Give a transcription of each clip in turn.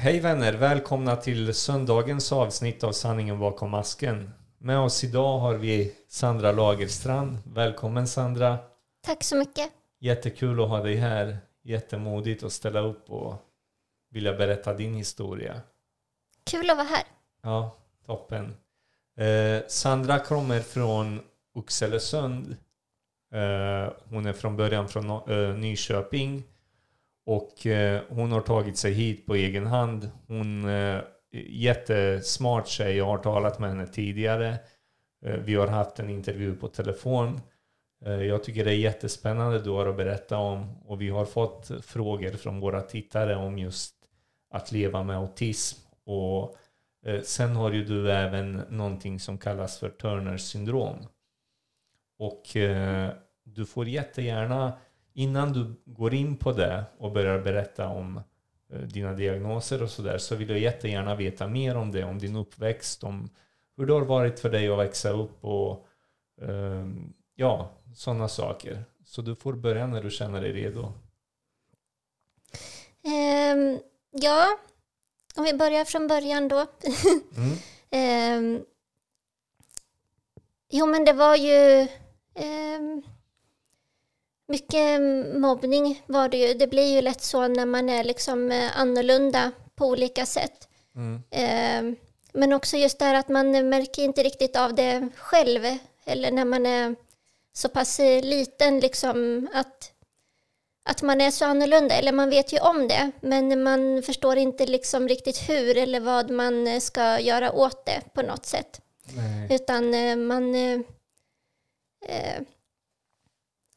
hej vänner! Välkomna till söndagens avsnitt av Sanningen bakom masken. Med oss idag har vi Sandra Lagerstrand. Välkommen Sandra! Tack så mycket. Jättekul att ha dig här. Jättemodigt att ställa upp och vilja berätta din historia. Kul att vara här. Ja, toppen. Eh, Sandra kommer från Oxelösund. Eh, hon är från början från eh, Nyköping. Och eh, hon har tagit sig hit på egen hand. Hon eh, jättesmart tjej. Jag har talat med henne tidigare. Eh, vi har haft en intervju på telefon. Eh, jag tycker det är jättespännande du har att berätta om. Och vi har fått frågor från våra tittare om just att leva med autism. Och eh, sen har ju du även någonting som kallas för Turners syndrom. Och eh, du får jättegärna innan du går in på det och börjar berätta om eh, dina diagnoser och sådär så vill jag jättegärna veta mer om det, om din uppväxt, om hur det har varit för dig att växa upp och ehm, ja, sådana saker. Så du får börja när du känner dig redo. Um, ja, om vi börjar från början då. mm. um, jo, men det var ju um, mycket mobbning var det ju. Det blir ju lätt så när man är liksom eh, annorlunda på olika sätt. Mm. Eh, men också just det här att man märker inte riktigt av det själv. Eller när man är så pass liten, liksom att, att man är så annorlunda. Eller man vet ju om det, men man förstår inte liksom riktigt hur eller vad man ska göra åt det på något sätt. Nej. Utan eh, man... Eh,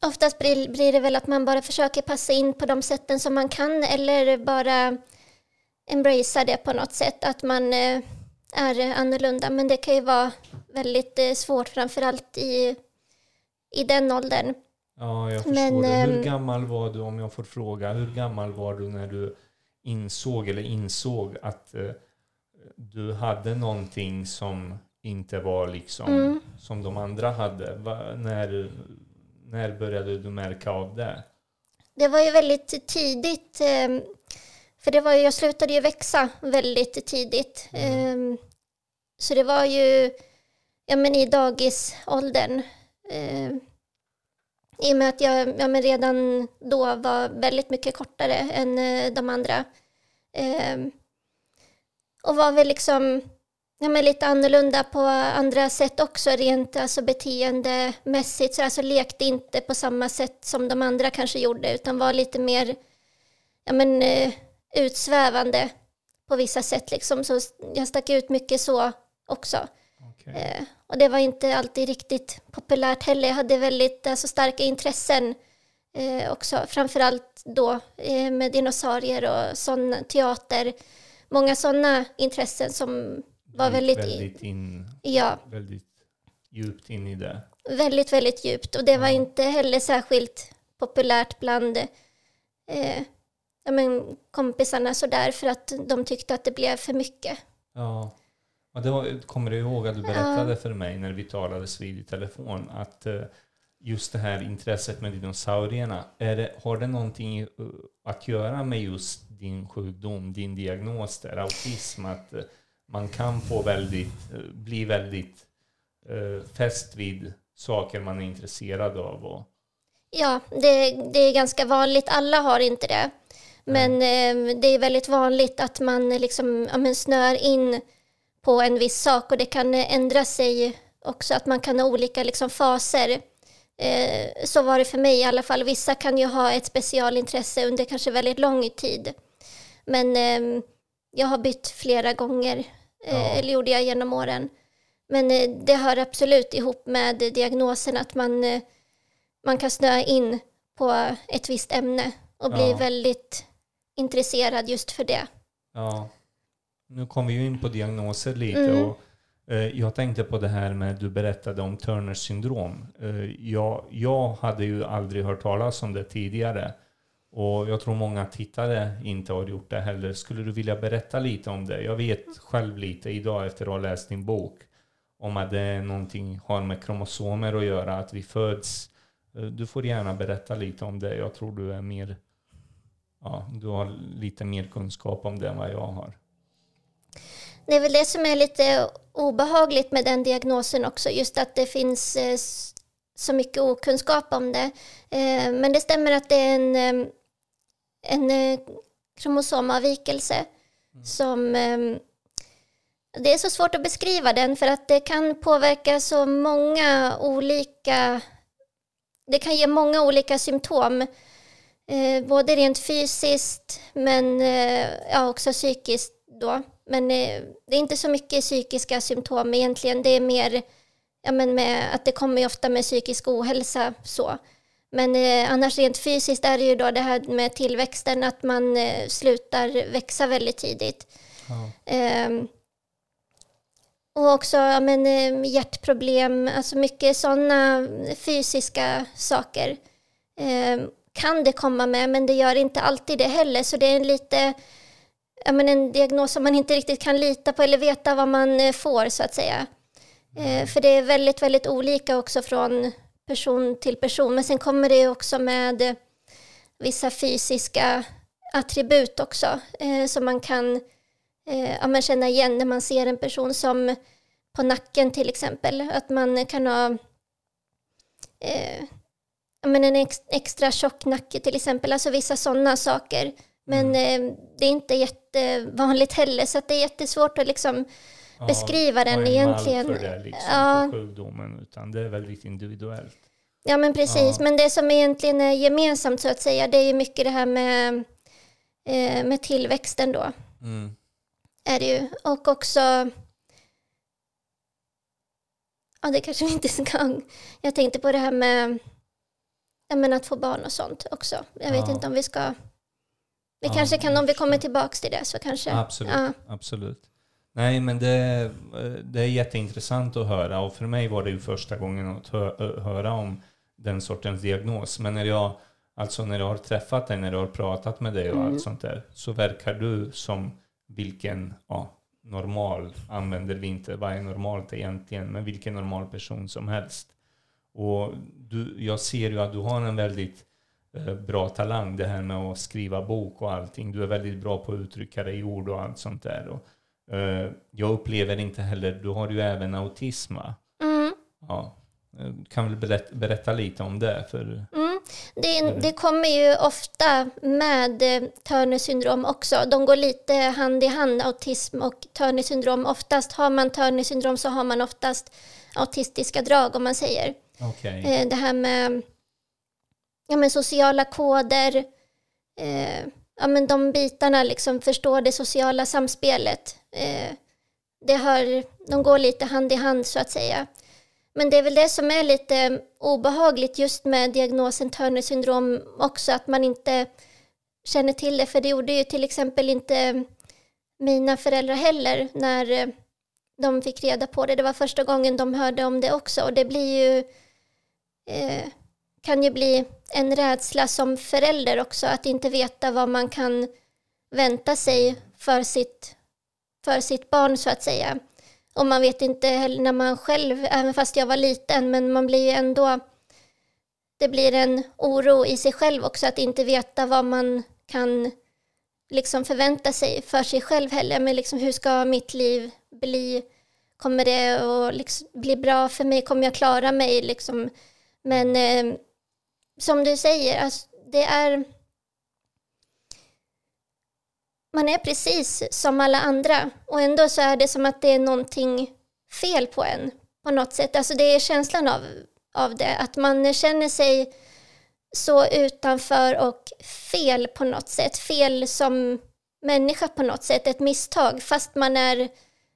Oftast blir, blir det väl att man bara försöker passa in på de sätten som man kan eller bara embracea det på något sätt, att man eh, är annorlunda. Men det kan ju vara väldigt eh, svårt, framförallt i, i den åldern. Ja, jag förstår Men, det. Hur ehm, gammal var du, om jag får fråga, hur gammal var du när du insåg eller insåg att eh, du hade någonting som inte var liksom mm. som de andra hade? Va, när, när började du märka av det? Det var ju väldigt tidigt. Ehm, för det var ju, jag slutade ju växa väldigt tidigt. Mm. Ehm, så det var ju ja, men i dagisåldern. Ehm, I och med att jag ja, men redan då var väldigt mycket kortare än eh, de andra. Och var väl liksom ja, men lite annorlunda på andra sätt också, rent alltså beteendemässigt. Så alltså lekte inte på samma sätt som de andra kanske gjorde, utan var lite mer ja, men, uh, utsvävande på vissa sätt. Liksom. Så jag stack ut mycket så också. Okay. Eh, och det var inte alltid riktigt populärt heller. Jag hade väldigt alltså, starka intressen uh, också, framförallt då med dinosaurier och sån teater. Många sådana intressen som var väldigt, väldigt, in, ja. väldigt djupt in i det. Väldigt, väldigt djupt. Och det var inte heller särskilt populärt bland eh, ja, men kompisarna sådär för att de tyckte att det blev för mycket. Ja. Och det var, kommer du ihåg att du berättade ja. för mig när vi talades vid i telefon att eh, just det här intresset med dinosaurierna, är det, har det någonting eh, att göra med just din sjukdom, din diagnos där, autism? Att, eh, man kan få väldigt, eh, bli väldigt eh, fäst vid saker man är intresserad av. Och... Ja, det, det är ganska vanligt. Alla har inte det. Men eh, det är väldigt vanligt att man liksom, ja, men snör in på en viss sak och det kan ändra sig också, att man kan ha olika liksom, faser. Eh, så var det för mig i alla fall. Vissa kan ju ha ett specialintresse under kanske väldigt lång tid. Men eh, jag har bytt flera gånger, ja. eller gjorde jag genom åren. Men eh, det hör absolut ihop med diagnosen att man, eh, man kan snöa in på ett visst ämne och bli ja. väldigt intresserad just för det. Ja. Nu kom vi ju in på diagnoser lite mm. och jag tänkte på det här med du berättade om Turners syndrom. Jag, jag hade ju aldrig hört talas om det tidigare. Och jag tror många tittare inte har gjort det heller. Skulle du vilja berätta lite om det? Jag vet själv lite idag efter att ha läst din bok om att det är någonting har med kromosomer att göra, att vi föds. Eh, du får gärna berätta lite om det. Jag tror du är mer ja, du har lite mer kunskap om det än vad jag har. Det är väl det som är lite obehagligt med den diagnosen också, just att det finns eh, så mycket okunskap om det. Eh, men det stämmer att det är en, eh, en kromosomavvikelse mm. som det är så svårt att beskriva den för att det kan påverka så många olika... Det kan ge många olika symptom. Eh, både rent fysiskt men eh, ja, också psykiskt då. Men eh, det är inte så mycket psykiska symptom egentligen. Det är mer ja, men med, att det kommer ofta med psykisk ohälsa så. Men eh, annars rent fysiskt är det ju då det här med tillväxten, att man eh, slutar växa väldigt tidigt. Ehm, och också ja, men, eh, hjärtproblem, alltså mycket sådana fysiska saker eh, kan det komma med, men det gör inte alltid det heller. Så det är en lite ja, men en diagnos som man inte riktigt kan lita på eller veta vad man eh, får så att säga. Eh, för det är väldigt, väldigt olika också från person till person. Men sen kommer det också med vissa fysiska attribut också eh, som man kan eh, ja, man känna igen när man ser en person som på nacken till exempel. Att man kan ha eh, men en ex, extra tjock nacke till exempel. Alltså vissa sådana saker. Men mm. eh, det är inte jättevanligt heller så det är jättesvårt att liksom ja, beskriva den egentligen. Det liksom, ja. sjukdomen, utan det är väldigt individuellt. Ja men precis, ja. men det som egentligen är gemensamt så att säga det är ju mycket det här med, eh, med tillväxten då. Mm är det ju. Och också... Ja, det kanske vi inte ska... Jag tänkte på det här med ja, men att få barn och sånt också. Jag vet inte om vi ska... Vi ja, kanske kan, om vi kommer tillbaka till det så kanske... Absolut, ja. absolut. Nej, men det, det är jätteintressant att höra och för mig var det ju första gången att hö, höra om den sortens diagnos. Men när jag, alltså när jag har träffat dig, när jag har pratat med dig och mm. allt sånt där, så verkar du som vilken ja, normal använder vi inte. Vad är normalt egentligen? Men vilken normal person som helst. Och du, jag ser ju att du har en väldigt bra talang, det här med att skriva bok och allting. Du är väldigt bra på att uttrycka dig i ord och allt sånt där. Och, jag upplever inte heller, du har ju även autism? Mm. Ja. Eh, kan väl berätta, berätta lite om det? För... Mm. Det, det, kommer ju ofta med eh, Turner syndrom också. De går lite hand i hand, autism och Turner syndrom. Oftast har man Turner syndrom så har man oftast autistiska drag om man säger. Okay. Eh, det här med ja, men sociala koder, eh, ja, men de bitarna, liksom förstå det sociala samspelet. Eh, det hör, de går lite hand i hand så att säga. Men det är väl det som är lite obehagligt just med diagnosen Turner syndrom också, att man inte känner till det. För det gjorde ju till exempel inte mina föräldrar heller när eh, de fick reda på det. Det var första gången de hörde om det också. Och det blir ju, eh, kan ju bli en rädsla som förälder också, att inte veta vad man kan vänta sig för sitt, för sitt barn så att säga. Och man vet inte heller när man själv, även fast jag var liten, men man blir ju ändå... Det blir en oro i sig själv också att inte veta vad man kan liksom förvänta sig för sig själv heller. Men liksom, hur ska mitt liv bli? Kommer det att liksom bli bra för mig? Kommer jag klara mig? Liksom? Men eh, som du säger, alltså, det är man är precis som alla andra och ändå så är det som att det är någonting fel på en på något sätt. Alltså det är känslan av, av det, att man känner sig så utanför och fel på något sätt. Fel som människa på något sätt, ett misstag, fast man är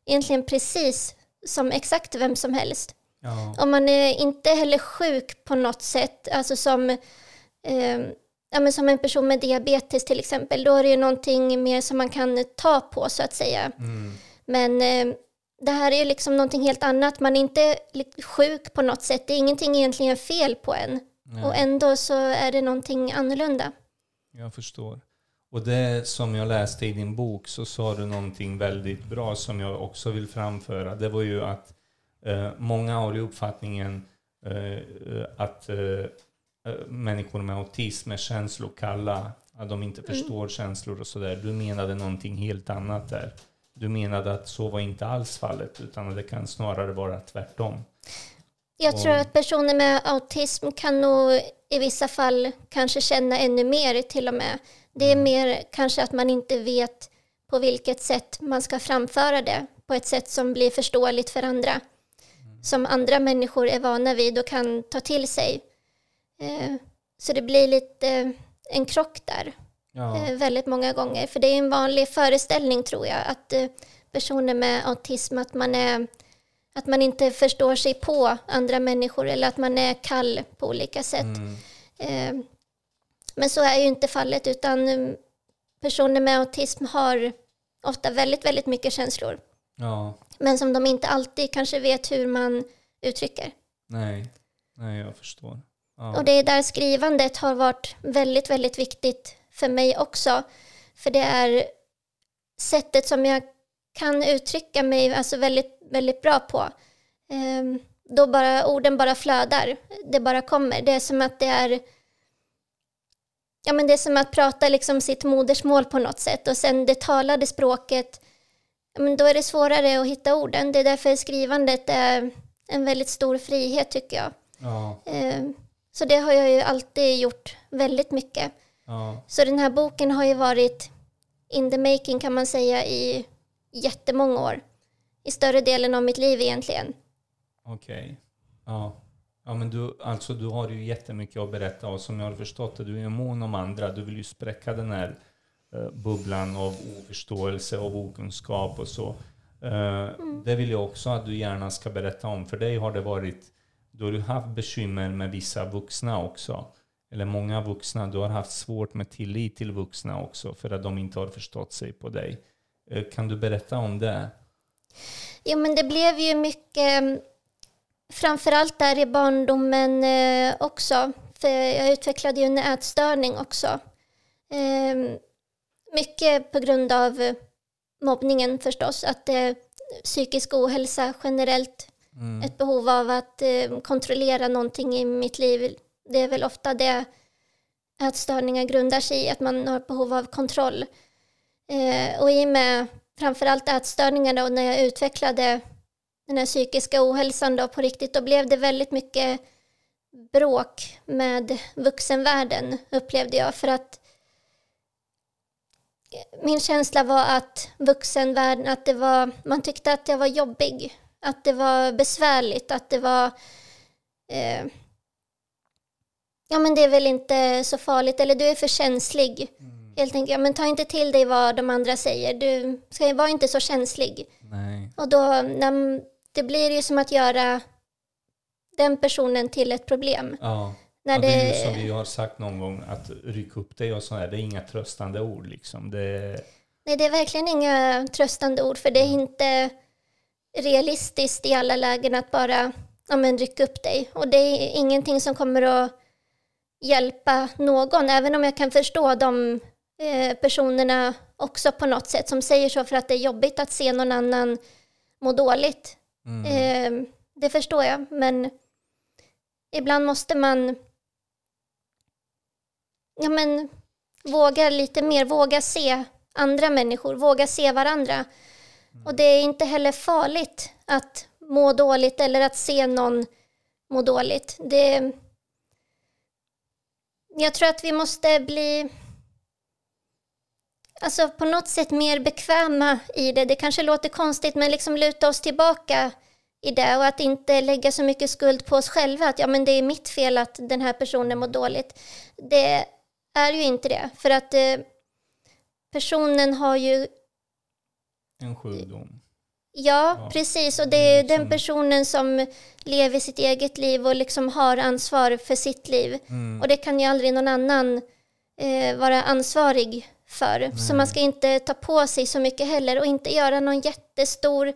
egentligen precis som exakt vem som helst. Ja. Och man är inte heller sjuk på något sätt, alltså som eh, ja, men som en person med diabetes till exempel, då är det ju någonting mer som man kan ta på så att säga. Mm. Men eh, det här är ju liksom någonting helt annat. Man är inte sjuk på något sätt. Det är ingenting egentligen fel på en. Nej. Och ändå så är det någonting annorlunda. Jag förstår. Och det som jag läste i din bok så sa du någonting väldigt bra som jag också vill framföra. Det var ju att många har ju uppfattningen eh, att eh, Eh, människor med autism är känslokalla. att de inte förstår känslor och sådär. Du menade någonting helt annat där. Du menade att så var inte alls fallet, utan att det kan snarare vara tvärtom. Jag tror att personer med autism kan nog i vissa fall kanske känna ännu mer till och med. Det är mer kanske att man inte vet på vilket sätt man ska framföra det på ett sätt som blir förståeligt för andra. Som andra människor är vana vid och kan ta till sig. Eh, så det blir lite en krock där. Ja. eh, väldigt många gånger. För det är en vanlig föreställning tror jag att eh, personer med autism, att man, är, att man inte förstår sig på andra människor eller att man är kall på olika sätt. Mm. Eh, men så är ju inte fallet utan eh, personer med autism har ofta väldigt, väldigt mycket känslor. ja. Men som de inte alltid kanske vet hur man uttrycker. Nej. Nej, jag förstår. Ja. Och det är där skrivandet har varit väldigt, väldigt viktigt för mig också. För det är sättet som jag kan uttrycka mig alltså väldigt, väldigt bra på. Ehm, då bara orden bara flödar. Det bara kommer. Det är som att det är Ja, men det är som att prata liksom sitt modersmål på något sätt och sen det talade språket, men då är det svårare att hitta orden. Det är därför skrivandet är en väldigt stor frihet tycker jag. Ja. Ehm, Så det har jag ju alltid gjort väldigt mycket. Ja. Så den här boken har ju varit in the making kan man säga i jättemånga år. I större delen av mitt liv egentligen. Okej. Ja. Ja, men du, alltså, du har ju jättemycket att berätta och som jag har förstått det, du är mån om andra. Du vill ju spräcka den här eh, bubblan av oförståelse och okunskap och så. Eh, Det vill jag också att du gärna ska berätta om. För dig har det varit, du har ju haft bekymmer med vissa vuxna också. Eller många vuxna. Du har haft svårt med tillit till vuxna också för att de inte har förstått sig på dig. Eh, Kan du berätta om det? Jo, men det blev ju mycket, mm, framförallt där i barndomen eh, också. För jag utvecklade ju en ätstörning också. Eh, mycket på grund av eh, mobbningen förstås. Att eh, psykisk ohälsa generellt, Mm. ett behov av att eh, kontrollera någonting i mitt liv. Det är väl ofta det ätstörningar grundar sig i, att man har behov av kontroll. Eh, och i och med framförallt ätstörningar då, när jag utvecklade den här psykiska ohälsan då på riktigt, då blev det väldigt mycket bråk med vuxenvärlden upplevde jag. För att min känsla var att vuxenvärlden, att det var, man tyckte att jag var jobbig. Att det var besvärligt, att det var... Eh, ja men det är väl inte så farligt, eller du är för känslig. Helt enkelt, ja men ta inte till dig vad de andra säger. Du ska vara inte så känslig. Nej. Och då, när, det blir ju som att göra den personen till ett problem. Ja. När ja, det är ju det- som vi har sagt någon gång, att rycka upp dig och sådär, det är inga tröstande ord liksom. Det, Nej, det är verkligen inga tröstande ord, för det är inte realistiskt i alla lägen att bara ja, men, rycka upp dig. Och det är ingenting som kommer att hjälpa någon, även om jag kan förstå de eh, personerna också på något sätt som säger så för att det är jobbigt att se någon annan må dåligt. mm, Eh, det förstår jag, men ibland måste man ja, men, våga lite mer, våga se andra människor, våga se varandra. Och det är inte heller farligt att må dåligt eller att se någon må dåligt. Det, jag tror att vi måste bli alltså på något sätt mer bekväma i det. Det kanske låter konstigt, men liksom luta oss tillbaka i det och att inte lägga så mycket skuld på oss själva. Att ja, men det är mitt fel att den här personen mår dåligt. Det är ju inte det, för att eh, personen har ju en sjukdom. Ja, Ja. precis. Och det är Mm, som- den personen som lever sitt eget liv och liksom har ansvar för sitt liv. Mm, Och det kan ju aldrig någon annan eh, vara ansvarig för. Så man ska inte ta på sig så mycket heller och inte göra någon jättestor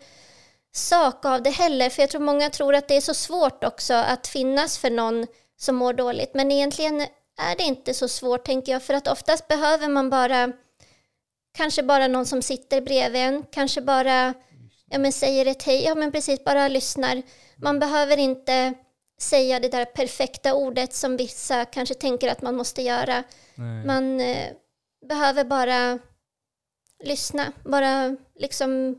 sak av det heller. För jag tror många tror att det är så svårt också att finnas för någon som mår dåligt. Men egentligen är det inte så svårt tänker jag. För att oftast behöver man bara kanske bara någon som sitter bredvid en. Kanske bara ja, men säger ett hej. Ja men precis, bara lyssnar. Man behöver inte säga det där perfekta ordet som vissa kanske tänker att man måste göra. nej. Man, eh, behöver bara lyssna, bara liksom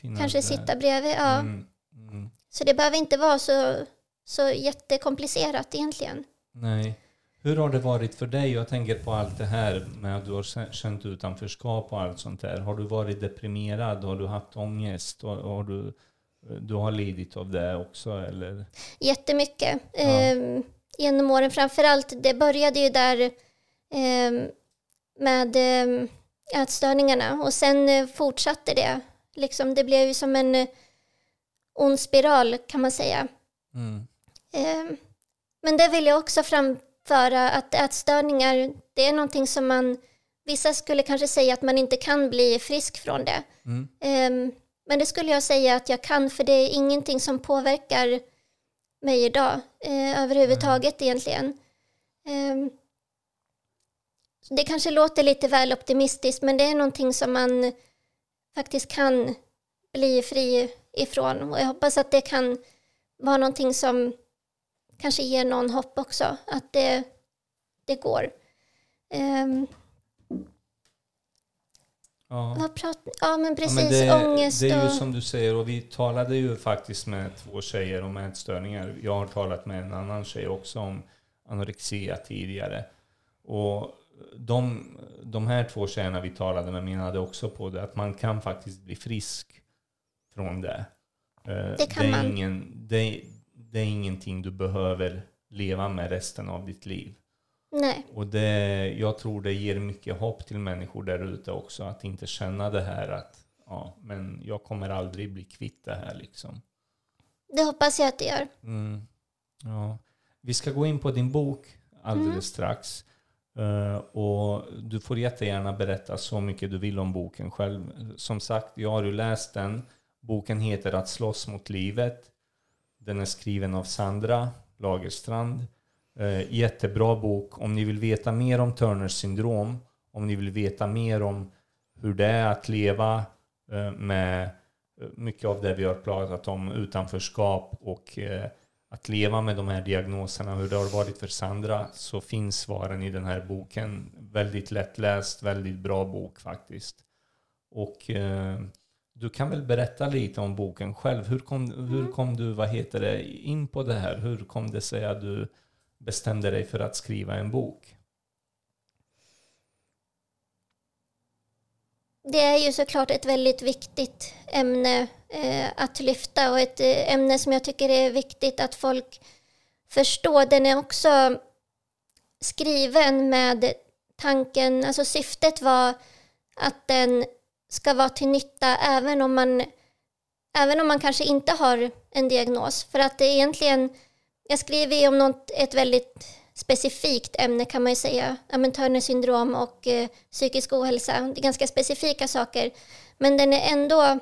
Finna kanske det. sitta bredvid. Ja. Mm, mm. Så det behöver inte vara så, så jättekomplicerat egentligen. Nej. Hur har det varit för dig? Jag tänker på allt det här med att du har känt utanförskap och allt sånt där. Har du varit deprimerad? Har du haft ångest? Har, har du, du har lidit av det också eller? Jättemycket. Ja. Eh, genom åren framförallt. Det började ju där eh, med eh, ätstörningarna och sen eh, fortsatte det. Liksom, det blev ju som en eh, ond spiral kan man säga. Mm. Eh, men det vill jag också framföra att ätstörningar, det är någonting som man, vissa skulle kanske säga att man inte kan bli frisk från det. Mm. Eh, men det skulle jag säga att jag kan, för det är ingenting som påverkar mig idag eh, överhuvudtaget egentligen. Eh, så det kanske låter lite väl optimistiskt, men det är någonting som man faktiskt kan bli fri ifrån. Och jag hoppas att det kan vara någonting som kanske ger någon hopp också, att det, det går. Um, Ja. vad pratar Ja, men Ja, precis. men det, ångest det är ju och... som du säger och vi talade ju faktiskt med två tjejer om ätstörningar. Jag har talat med en annan tjej också om anorexia tidigare. Och de, de här två tjejerna vi talade med menade också på det att man kan faktiskt bli frisk från det. Eh, Det kan är man. Ingen, det, det är ingenting du behöver leva med resten av ditt liv. Nej, Och det, jag tror det ger mycket hopp till människor där ute också. Att inte känna det här att ja, men jag kommer aldrig bli kvitt det här liksom. det hoppas jag att det gör. Mm. Ja. Vi ska gå in på din bok alldeles Mm. strax. Eh, och du får jättegärna berätta så mycket du vill om boken själv. Som sagt, jag har ju läst den. Boken heter Att slåss mot livet. Den är skriven av Sandra Lagerstrand. Eh, jättebra bok. Om ni vill veta mer om Turners syndrom, om ni vill veta mer om hur det är att leva eh, med eh, mycket av det vi har pratat om, utanförskap och eh, att leva med de här diagnoserna, hur det har varit för Sandra, så finns svaren i den här boken. Väldigt lättläst, väldigt bra bok faktiskt. Och eh, du kan väl berätta lite om boken själv. Hur kom, hur kom du, vad heter det, in på det här? Hur kom det sig att du bestämde dig för att skriva en bok? Det är ju såklart ett väldigt viktigt ämne eh, att lyfta och ett eh, ämne som jag tycker är viktigt att folk förstår. Den är också skriven med tanken, alltså syftet var att den ska vara till nytta även om man, även om man kanske inte har en diagnos. För att det är egentligen, jag skriver ju om något, ett väldigt specifikt ämne kan man ju säga, ja, men Turners syndrom och eh, psykisk ohälsa. Det är ganska specifika saker. Men den är ändå,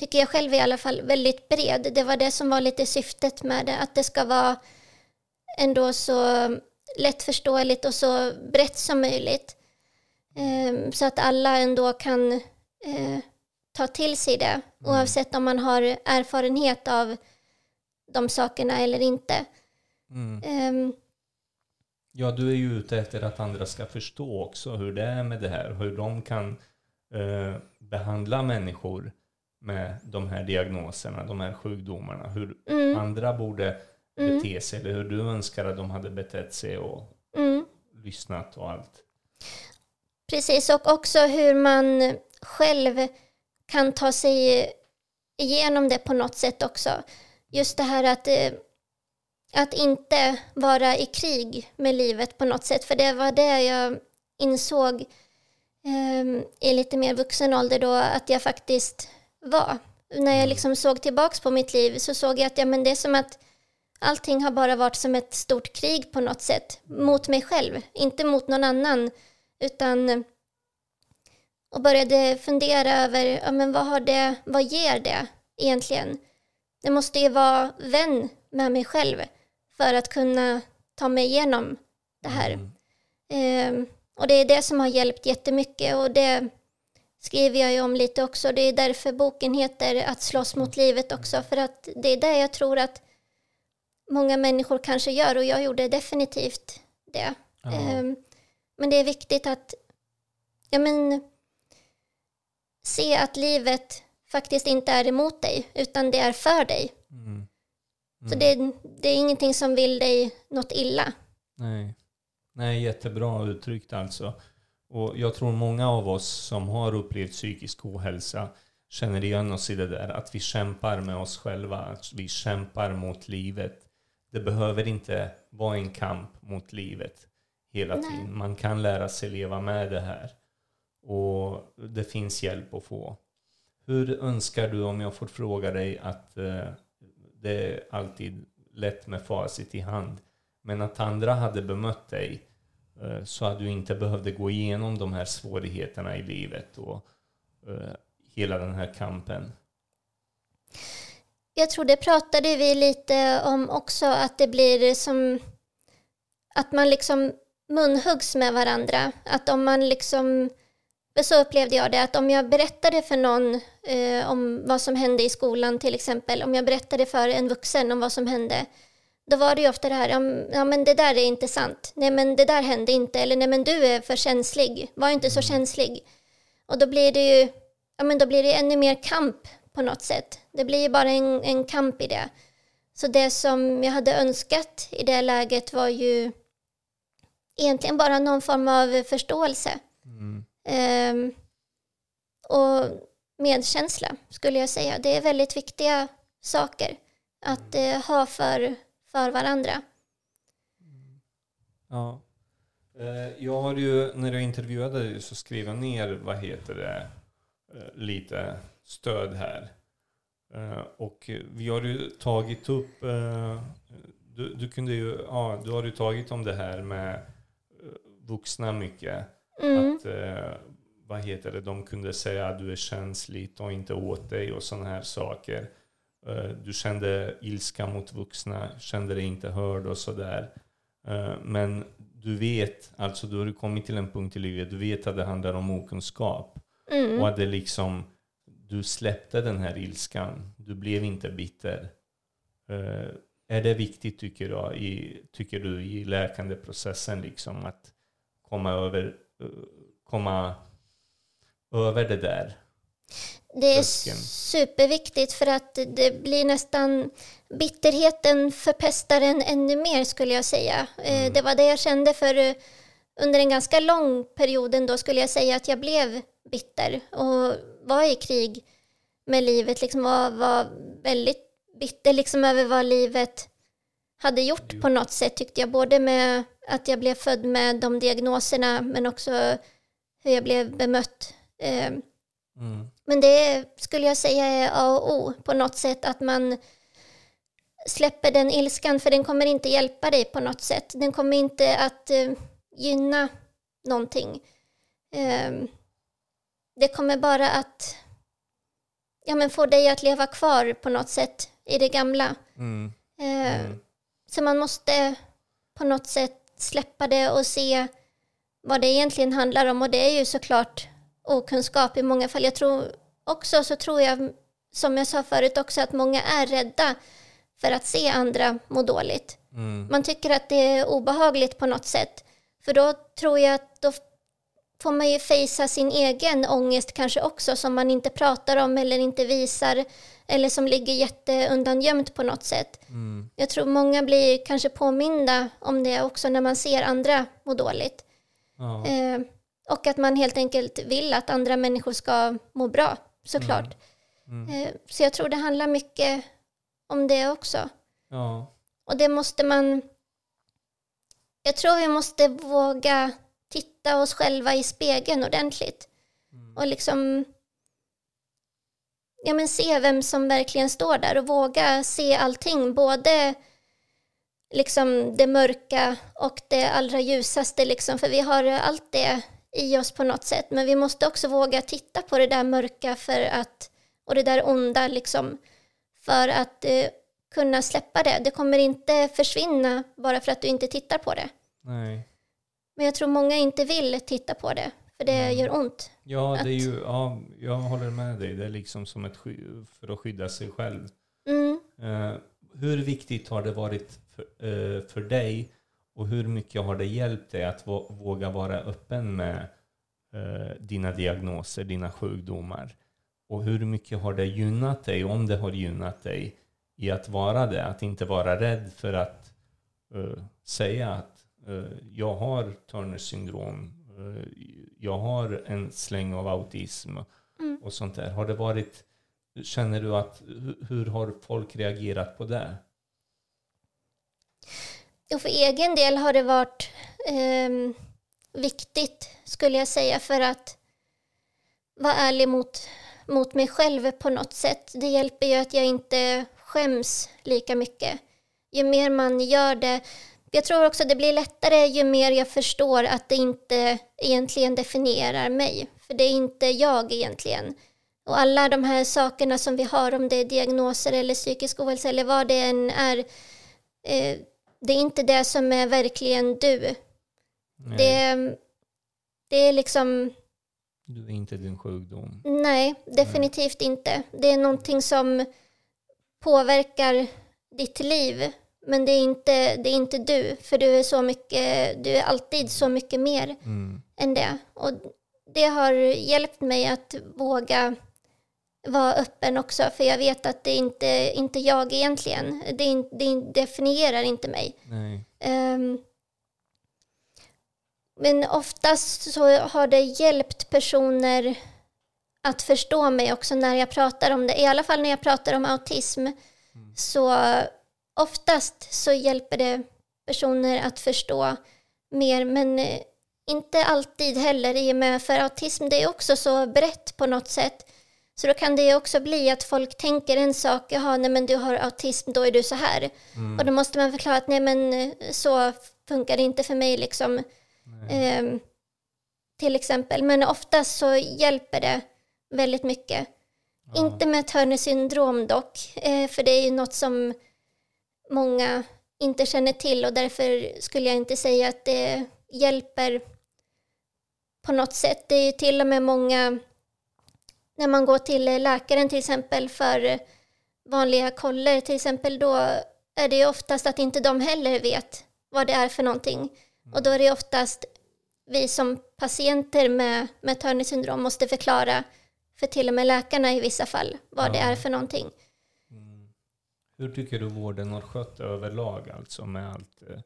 tycker jag själv i alla fall, väldigt bred. Det var det som var lite syftet med det, att det ska vara ändå så lättförståeligt och så brett som möjligt. Eh, så att alla ändå kan eh, ta till sig det, oavsett om man har erfarenhet av de sakerna eller inte. Mm. Ehm, Ja, du är ju ute efter att andra ska förstå också hur det är med det här. Hur de kan eh, behandla människor med de här diagnoserna, de här sjukdomarna. Hur mm, andra borde Mm. bete sig, eller hur du önskar att de hade betett sig och mm. lyssnat och allt. Precis, och också hur man själv kan ta sig igenom det på något sätt också. Just det här att, eh, att inte vara i krig med livet på något sätt. För det var det jag insåg eh, i lite mer vuxen ålder då att jag faktiskt var. När jag liksom såg tillbaks på mitt liv så såg jag att ja, men det är som att allting har bara varit som ett stort krig på något sätt. Mot mig själv, inte mot någon annan. Utan och började fundera över ja, men vad, har det, vad ger det egentligen? Det måste ju vara vän med mig själv för att kunna ta mig igenom det här. Mm. Ehm, och det är det som har hjälpt jättemycket och det skriver jag ju om lite också. Det är därför boken heter Att slåss mot livet också. För att det är det jag tror att många människor kanske gör och jag gjorde definitivt det. Ja. Ehm, Men det är viktigt att ja, men, se att livet faktiskt inte är emot dig, utan det är för dig. Mm. Mm. Så det, det, är ingenting som vill dig något illa. Nej. Nej, jättebra uttryckt alltså. Och jag tror många av oss som har upplevt psykisk ohälsa känner igen oss i det där att vi kämpar med oss själva, att vi kämpar mot livet. Det behöver inte vara en kamp mot livet hela Nej. tiden. Man kan lära sig leva med det här. Och det finns hjälp att få. Hur önskar du, om jag får fråga dig, att eh, det är alltid lätt med facit i hand, men att andra hade bemött dig eh, så att du inte behövde gå igenom de här svårigheterna i livet och eh, hela den här kampen? Jag tror det pratade vi lite om också, att det blir som att man liksom munhuggs med varandra. Att om man liksom, så upplevde jag det, att om jag berättade för någon eh, om vad som hände i skolan till exempel, om jag berättade för en vuxen om vad som hände, då var det ju ofta det här, ja men det där är inte sant, nej men det där hände inte, eller nej men du är för känslig, var inte så mm. känslig. Och då blir det ju, ja men då blir det ännu mer kamp på något sätt. Det blir ju bara en, en kamp i det. Så det som jag hade önskat i det läget var ju egentligen bara någon form av förståelse. Mm. Um, och medkänsla skulle jag säga. Det är väldigt viktiga saker att uh, ha för, för varandra. Ja. Uh, jag har ju, när jag intervjuade dig så skrev jag ner, vad heter det, uh, lite stöd här. Och vi har ju tagit upp, du, du kunde ju, ja, du har ju tagit om det här med vuxna mycket. Mm. Att, eh, vad heter det, de kunde säga att du är känslig, ta inte åt dig och sådana här saker. Eh, du kände ilska mot vuxna, kände dig inte hörd och sådär. Eh, men du vet, alltså du har kommit till en punkt i livet, du vet att det handlar om okunskap. Mm. Och att det liksom, du släppte den här ilskan, du blev inte bitter. Uh, är det viktigt tycker du, i, tycker du i läkandeprocessen liksom att komma över, komma över det där. Det är superviktigt för att det blir nästan bitterheten förpestar en ännu mer skulle jag säga. Eh, mm. Det var det jag kände för eh, under en ganska lång period då skulle jag säga att jag blev bitter och var i krig med livet, liksom var, var väldigt bitter liksom över vad livet hade gjort på något sätt tyckte jag, både med att jag blev född med de diagnoserna men också hur jag blev bemött. Eh, mm. Men det skulle jag säga är A och O på något sätt, att man släpper den ilskan för den kommer inte hjälpa dig på något sätt. Den kommer inte att uh, gynna någonting. Um, det kommer bara att ja, men få dig att leva kvar på något sätt i det gamla. Mm. Mm. Så man måste på något sätt släppa det och se vad det egentligen handlar om. Och det är ju såklart okunskap i många fall. Jag tror också, så tror jag, som jag sa förut också, att många är rädda för att se andra må dåligt. Mm. Man tycker att det är obehagligt på något sätt. För då tror jag att då får man ju fejsa sin egen ångest kanske också som man inte pratar om eller inte visar eller som ligger jätteundangömt på något sätt. Mm. Jag tror många blir kanske påminda om det också när man ser andra må dåligt. Ja. Eh, och att man helt enkelt vill att andra människor ska må bra, såklart. Mm. Mm. Eh, så jag tror det handlar mycket om det också. Ja. Och det måste man... Jag tror vi måste våga titta oss själva i spegeln ordentligt. Mm. Och liksom ja, men se vem som verkligen står där och våga se allting. Både liksom det mörka och det allra ljusaste. Liksom, för vi har allt det i oss på något sätt. Men vi måste också våga titta på det där mörka för att, och det där onda liksom, för att eh, kunna släppa det. Det kommer inte försvinna bara för att du inte tittar på det. Nej. Men jag tror många inte vill titta på det. För det mm. gör ont. Ja, det är ju, ja, jag håller med dig. Det är liksom som ett för att skydda sig själv. Mm. Uh, hur viktigt har det varit för, uh, för dig Och hur mycket har det hjälpt dig att våga vara öppen med eh, dina diagnoser, dina sjukdomar? Och hur mycket har det gynnat dig, om det har gynnat dig, i att vara det? Att inte vara rädd för att uh, säga att uh, jag har Turners syndrom, uh, jag har en släng av autism mm. och sånt där. Har det varit, känner du att, hur har folk reagerat på det? Och för egen del har det varit eh, viktigt, skulle jag säga, för att vara ärlig mot, mot mig själv på något sätt. Det hjälper ju att jag inte skäms lika mycket. Ju mer man gör det, jag tror också det blir lättare ju mer jag förstår att det inte egentligen definierar mig. För det är inte jag egentligen. Och alla de här sakerna som vi har, om det är diagnoser eller psykisk ohälsa eller vad det än är, eh, det är inte det som är verkligen du. Det, det är liksom... Du är inte din sjukdom. Nej, definitivt nej. inte. Det är någonting som påverkar ditt liv. Men det är inte, det är inte du, för du är, så mycket, du är alltid så mycket mer mm. än det. Och det har hjälpt mig att våga vara öppen också, för jag vet att det inte inte jag egentligen. Det, det definierar inte mig. Um, men oftast så har det hjälpt personer att förstå mig också när jag pratar om det. I alla fall när jag pratar om autism. Mm. Så oftast så hjälper det personer att förstå mer. Men eh, inte alltid heller i och med för autism det är också så brett på något sätt. Så då kan det också bli att folk tänker en sak, jaha, nej men du har autism, då är du så här. Mm. Och då måste man förklara att nej men eh, så funkar det inte för mig liksom. Eh, till exempel. Men oftast så hjälper det väldigt mycket. Ja. Inte med Turner syndrom dock, eh, för det är ju något som många inte känner till och därför skulle jag inte säga att det hjälper på något sätt. Det är ju till och med många när man går till läkaren till exempel för vanliga koller till exempel, då är det ju oftast att inte de heller vet vad det är för någonting. Och då är det oftast vi som patienter med, med Turner syndrom måste förklara för till och med läkarna i vissa fall vad ja. det är för någonting. Hur tycker du vården har skött överlag, alltså med allt eh,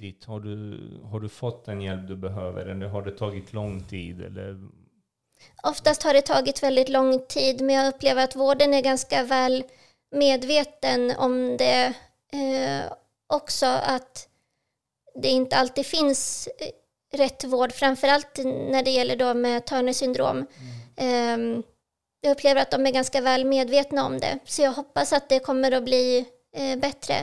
ditt? Har du, har du fått den hjälp du behöver eller har det tagit lång tid? Eller Oftast har det tagit väldigt lång tid, men jag upplever att vården är ganska väl medveten om det eh, också, att det inte alltid finns eh, rätt vård, framförallt när det gäller då med Turner syndrom. Mm. Eh, jag upplever att de är ganska väl medvetna om det, så jag hoppas att det kommer att bli eh, bättre.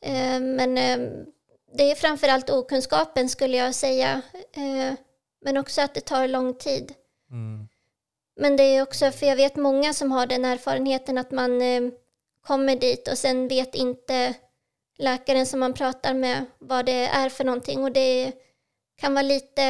Eh, men ehm, det är framförallt okunskapen skulle jag säga, eh, men också att det tar lång tid. Mm. Men det är också, för jag vet många som har den erfarenheten att man eh, kommer dit och sen vet inte läkaren som man pratar med vad det är för någonting och det kan vara lite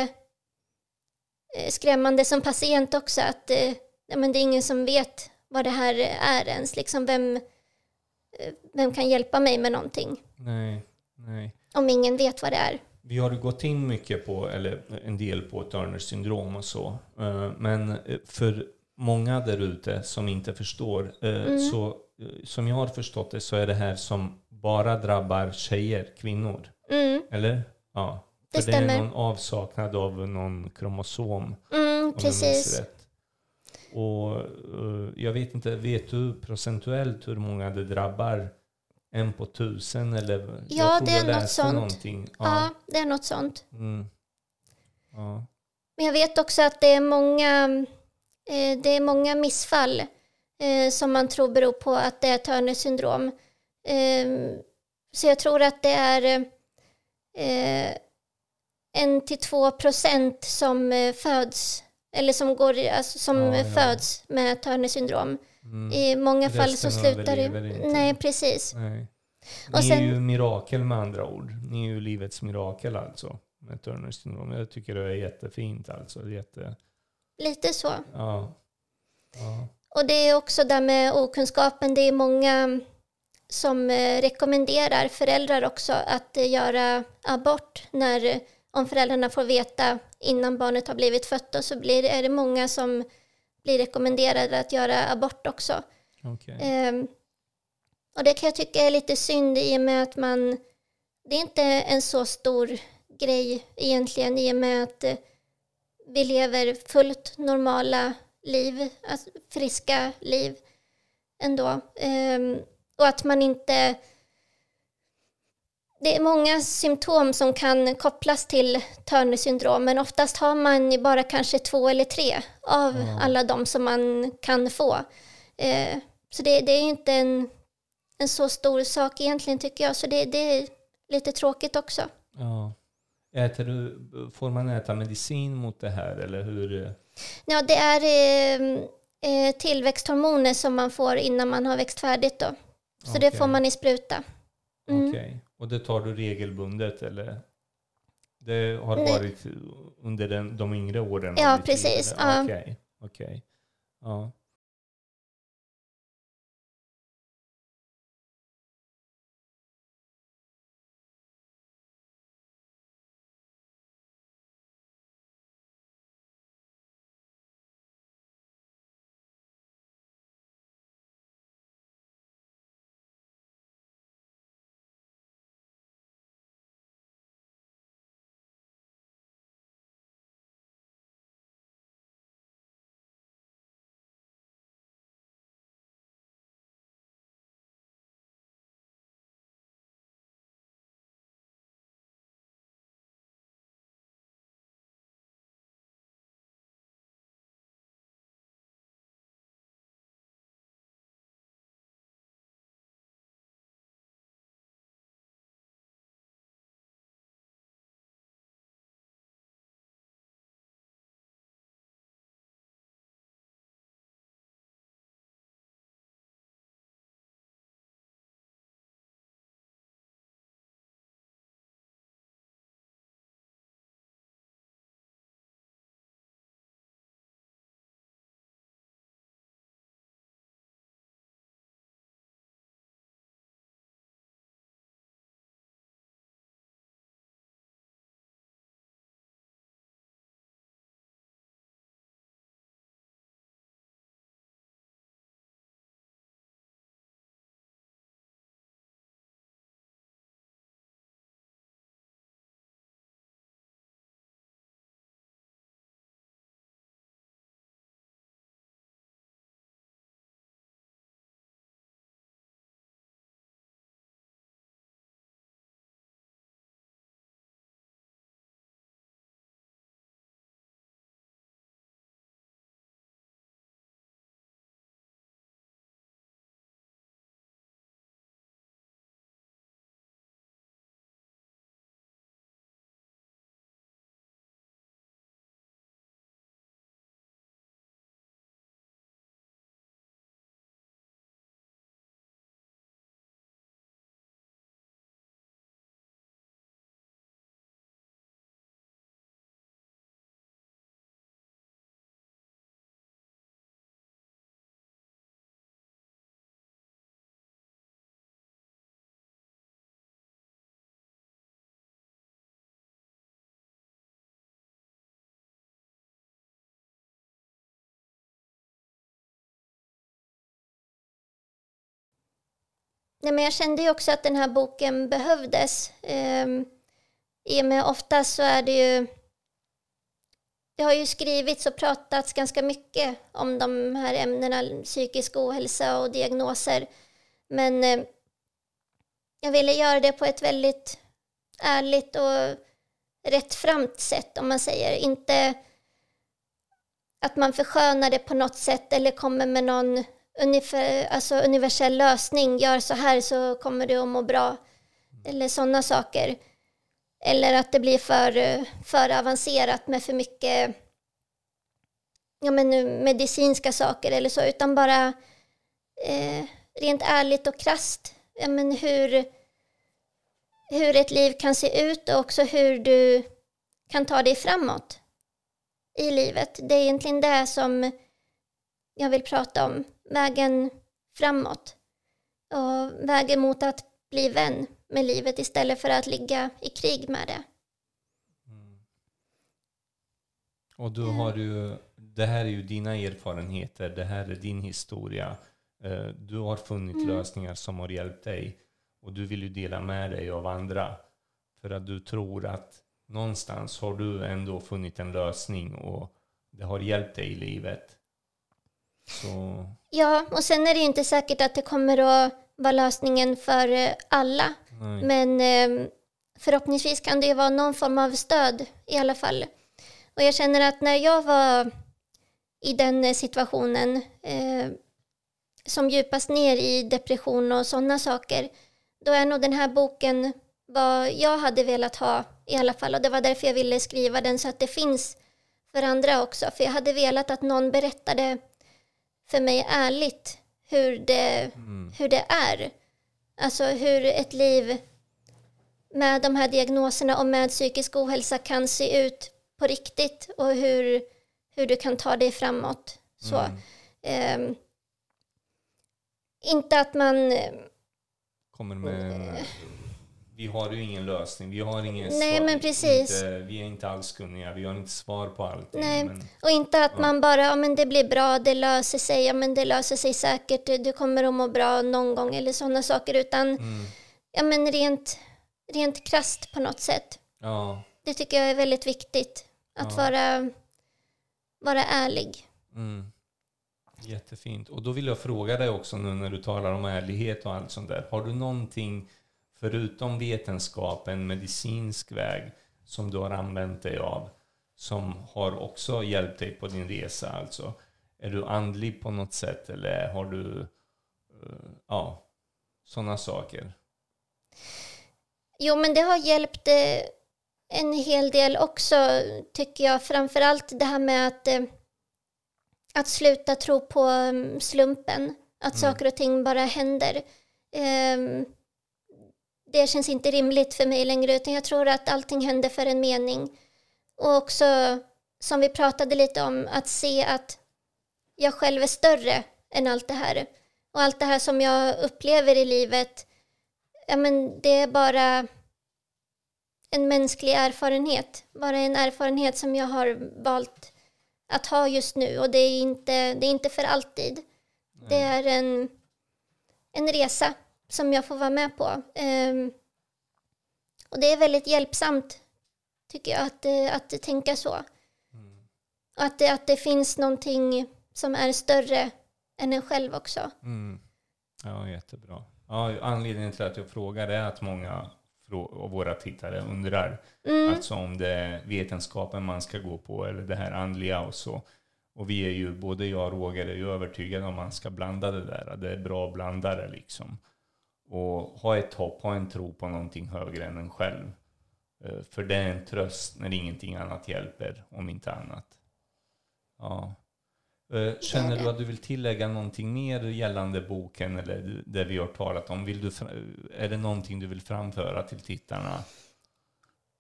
eh, skrämmande som patient också att eh, men det är ingen som vet vad det här är ens. Liksom vem, eh, vem kan hjälpa mig med någonting? Nej, nej. Om ingen vet vad det är. Vi har gått in mycket på, eller en del på Turners syndrom och så. Eh, men eh, för många där ute som inte förstår, mm. så som jag har förstått det så är det här som bara drabbar tjejer, kvinnor. Mm. Eller? Ja. Det för stämmer. det är någon avsaknad av någon kromosom. Mm, precis. Och jag vet inte, vet du procentuellt hur många det drabbar en på tusen eller? Ja, det är något sånt. Någonting. Ja. ja. det är något sånt. Mm. Ja. Men jag vet också att det är många, eh, det är många missfall eh, som man tror beror på att det är Turner syndrom. Eh, så jag tror att det är eh, en till två procent som eh, föds eller som, går, alltså, som ja, föds med Turner syndrom. Mm. I många fall så slutar det... Nej, precis. Nej. Ni sen, är ju mirakel med andra ord. Ni är ju livets mirakel alltså. Med Turners syndrom. Jag tycker det är jättefint alltså. Jätte... Lite så. Ja. ja. Och det är också där med okunskapen. Det är många som eh, rekommenderar föräldrar också att eh, göra abort när, om föräldrarna får veta innan barnet har blivit fött, så blir, är det många som blir rekommenderade att göra abort också. Okay. Um, och det kan jag tycka är lite synd i och med att man, det är inte en så stor grej egentligen i och med att vi lever fullt normala liv, alltså friska liv ändå. Um, och att man inte... Det är många symptom som kan kopplas till Turner syndrom men oftast har man bara kanske två eller tre av mm. alla de som man kan få. Eh, så det, det, är inte en, en så stor sak egentligen tycker jag, så det, det är lite tråkigt också. Ja. Äter du, får man äta medicin mot det här eller hur? Ja, det är eh, eh, tillväxthormoner som man får innan man har växt färdigt. Då. Så okay. det får man i spruta. Mm. Okej, okay. Och det tar du regelbundet eller? Det har Nej. varit under den, de yngre åren? Ja, precis. Okej. Okay. okay. Ja. Nej, men jag kände ju också att den här boken behövdes. Um, I och med ofta så är det ju... Det har ju skrivits och pratats ganska mycket om de här ämnena, psykisk ohälsa och diagnoser. Men eh, jag ville göra det på ett väldigt ärligt och rättframt sätt, om man säger. Inte att man förskönar det på något sätt eller kommer med någon ungefär, alltså universell lösning, gör så här så kommer du att må bra. Eller sådana saker. Eller att det blir för, för avancerat med för mycket ja, men, medicinska saker eller så, utan bara eh, rent ärligt och krast ja, men hur, hur ett liv kan se ut och också hur du kan ta dig framåt i livet. Det är egentligen det som jag vill prata om vägen framåt. och väger mot att bli vän med livet istället för att ligga i krig med det. Mm. Och du har ju, det här är ju dina erfarenheter, det här är din historia. Eh, du har funnit mm. lösningar som har hjälpt dig och du vill ju dela med dig av andra. För att du tror att någonstans har du ändå funnit en lösning och det har hjälpt dig i livet. Så... Ja, och sen är det ju inte säkert att det kommer att vara lösningen för eh, alla. Nej. Men eh, förhoppningsvis kan det ju vara någon form av stöd i alla fall. Och jag känner att när jag var i den situationen eh, som djupast ner i depression och sådana saker, då är nog den här boken vad jag hade velat ha i alla fall. Och det var därför jag ville skriva den så att det finns för andra också. För jag hade velat att någon berättade för mig ärligt hur det, mm. hur det är. Alltså hur ett liv med de här diagnoserna och med psykisk ohälsa kan se ut på riktigt och hur, hur du kan ta dig framåt. Så, mm. eh, inte att man... Kommer med en vi har ju ingen lösning, vi har ingen Nej, svar. Men precis. Inte, vi är inte alls kunniga, vi har inte svar på allting. Nej, men, och inte att ja. man bara, ja men det blir bra, det löser sig, ja men det löser sig säkert, du kommer att må bra någon gång eller sådana saker, utan mm. ja men rent, rent krast på något sätt. Ja. Det tycker jag är väldigt viktigt, att ja. vara, vara ärlig. Mm. Jättefint. Och då vill jag fråga dig också nu när du talar om ärlighet och allt sånt där. Har du någonting förutom vetenskapen, medicinsk väg som du har använt dig av, som har också hjälpt dig på din resa? Alltså, är du andlig på något sätt eller har du, uh, ja, sådana saker? Jo, men det har hjälpt eh, en hel del också, tycker jag. Framförallt det här med att, eh, att sluta tro på mm, slumpen. Att mm. saker och ting bara händer. Um, det känns inte rimligt för mig längre utan jag tror att allting händer för en mening. Och också, som vi pratade lite om, att se att jag själv är större än allt det här. Och allt det här som jag upplever i livet, ja men det är bara en mänsklig erfarenhet. Bara en erfarenhet som jag har valt att ha just nu och det är inte, det är inte för alltid. Nej. Det är en, en resa som jag får vara med på. Um, och det är väldigt hjälpsamt, tycker jag, att, eh, att tänka så. Mm. Att det, att det finns någonting som är större än en själv också. Mm. Ja, jättebra. Ja, anledningen till att jag frågar är att många av våra tittare undrar mm. alltså om det är vetenskapen man ska gå på eller det här andliga och så. Och vi är ju, både jag och Roger är ju övertygade om att man ska blanda det där. Det är bra att blanda det liksom. Och ha ett hopp, ha en tro på någonting högre än en själv. Eh, för det är en tröst när ingenting annat hjälper, om inte annat. Ja. Eh, känner du att du vill tillägga någonting mer gällande boken eller det vi har talat om? Vill du, är det någonting du vill framföra till tittarna?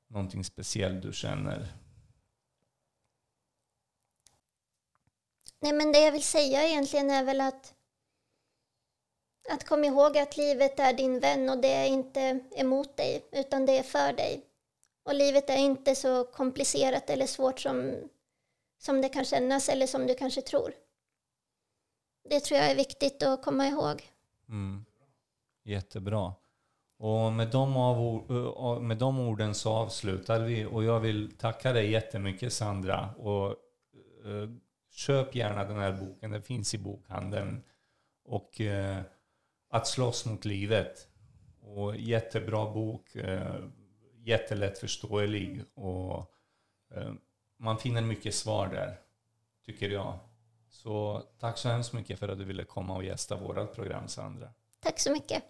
Någonting speciellt du känner? Nej, men det jag vill säga egentligen är väl att att komma ihåg att livet är din vän och det är inte emot dig, utan det är för dig. Och livet är inte så komplicerat eller svårt som, som det kan kännas eller som du kanske tror. Det tror jag är viktigt att komma ihåg. Mm. Jättebra. Och med de, av, med de orden så avslutar vi och jag vill tacka dig jättemycket Sandra. Och, eh, köp gärna den här boken, den finns i bokhandeln. Och eh, att slåss mot livet. Och jättebra bok, eh, och eh, man finner mycket svar där, tycker jag. Så tack så hemskt mycket för att du ville komma och gästa vårt program, Sandra. Tack så mycket.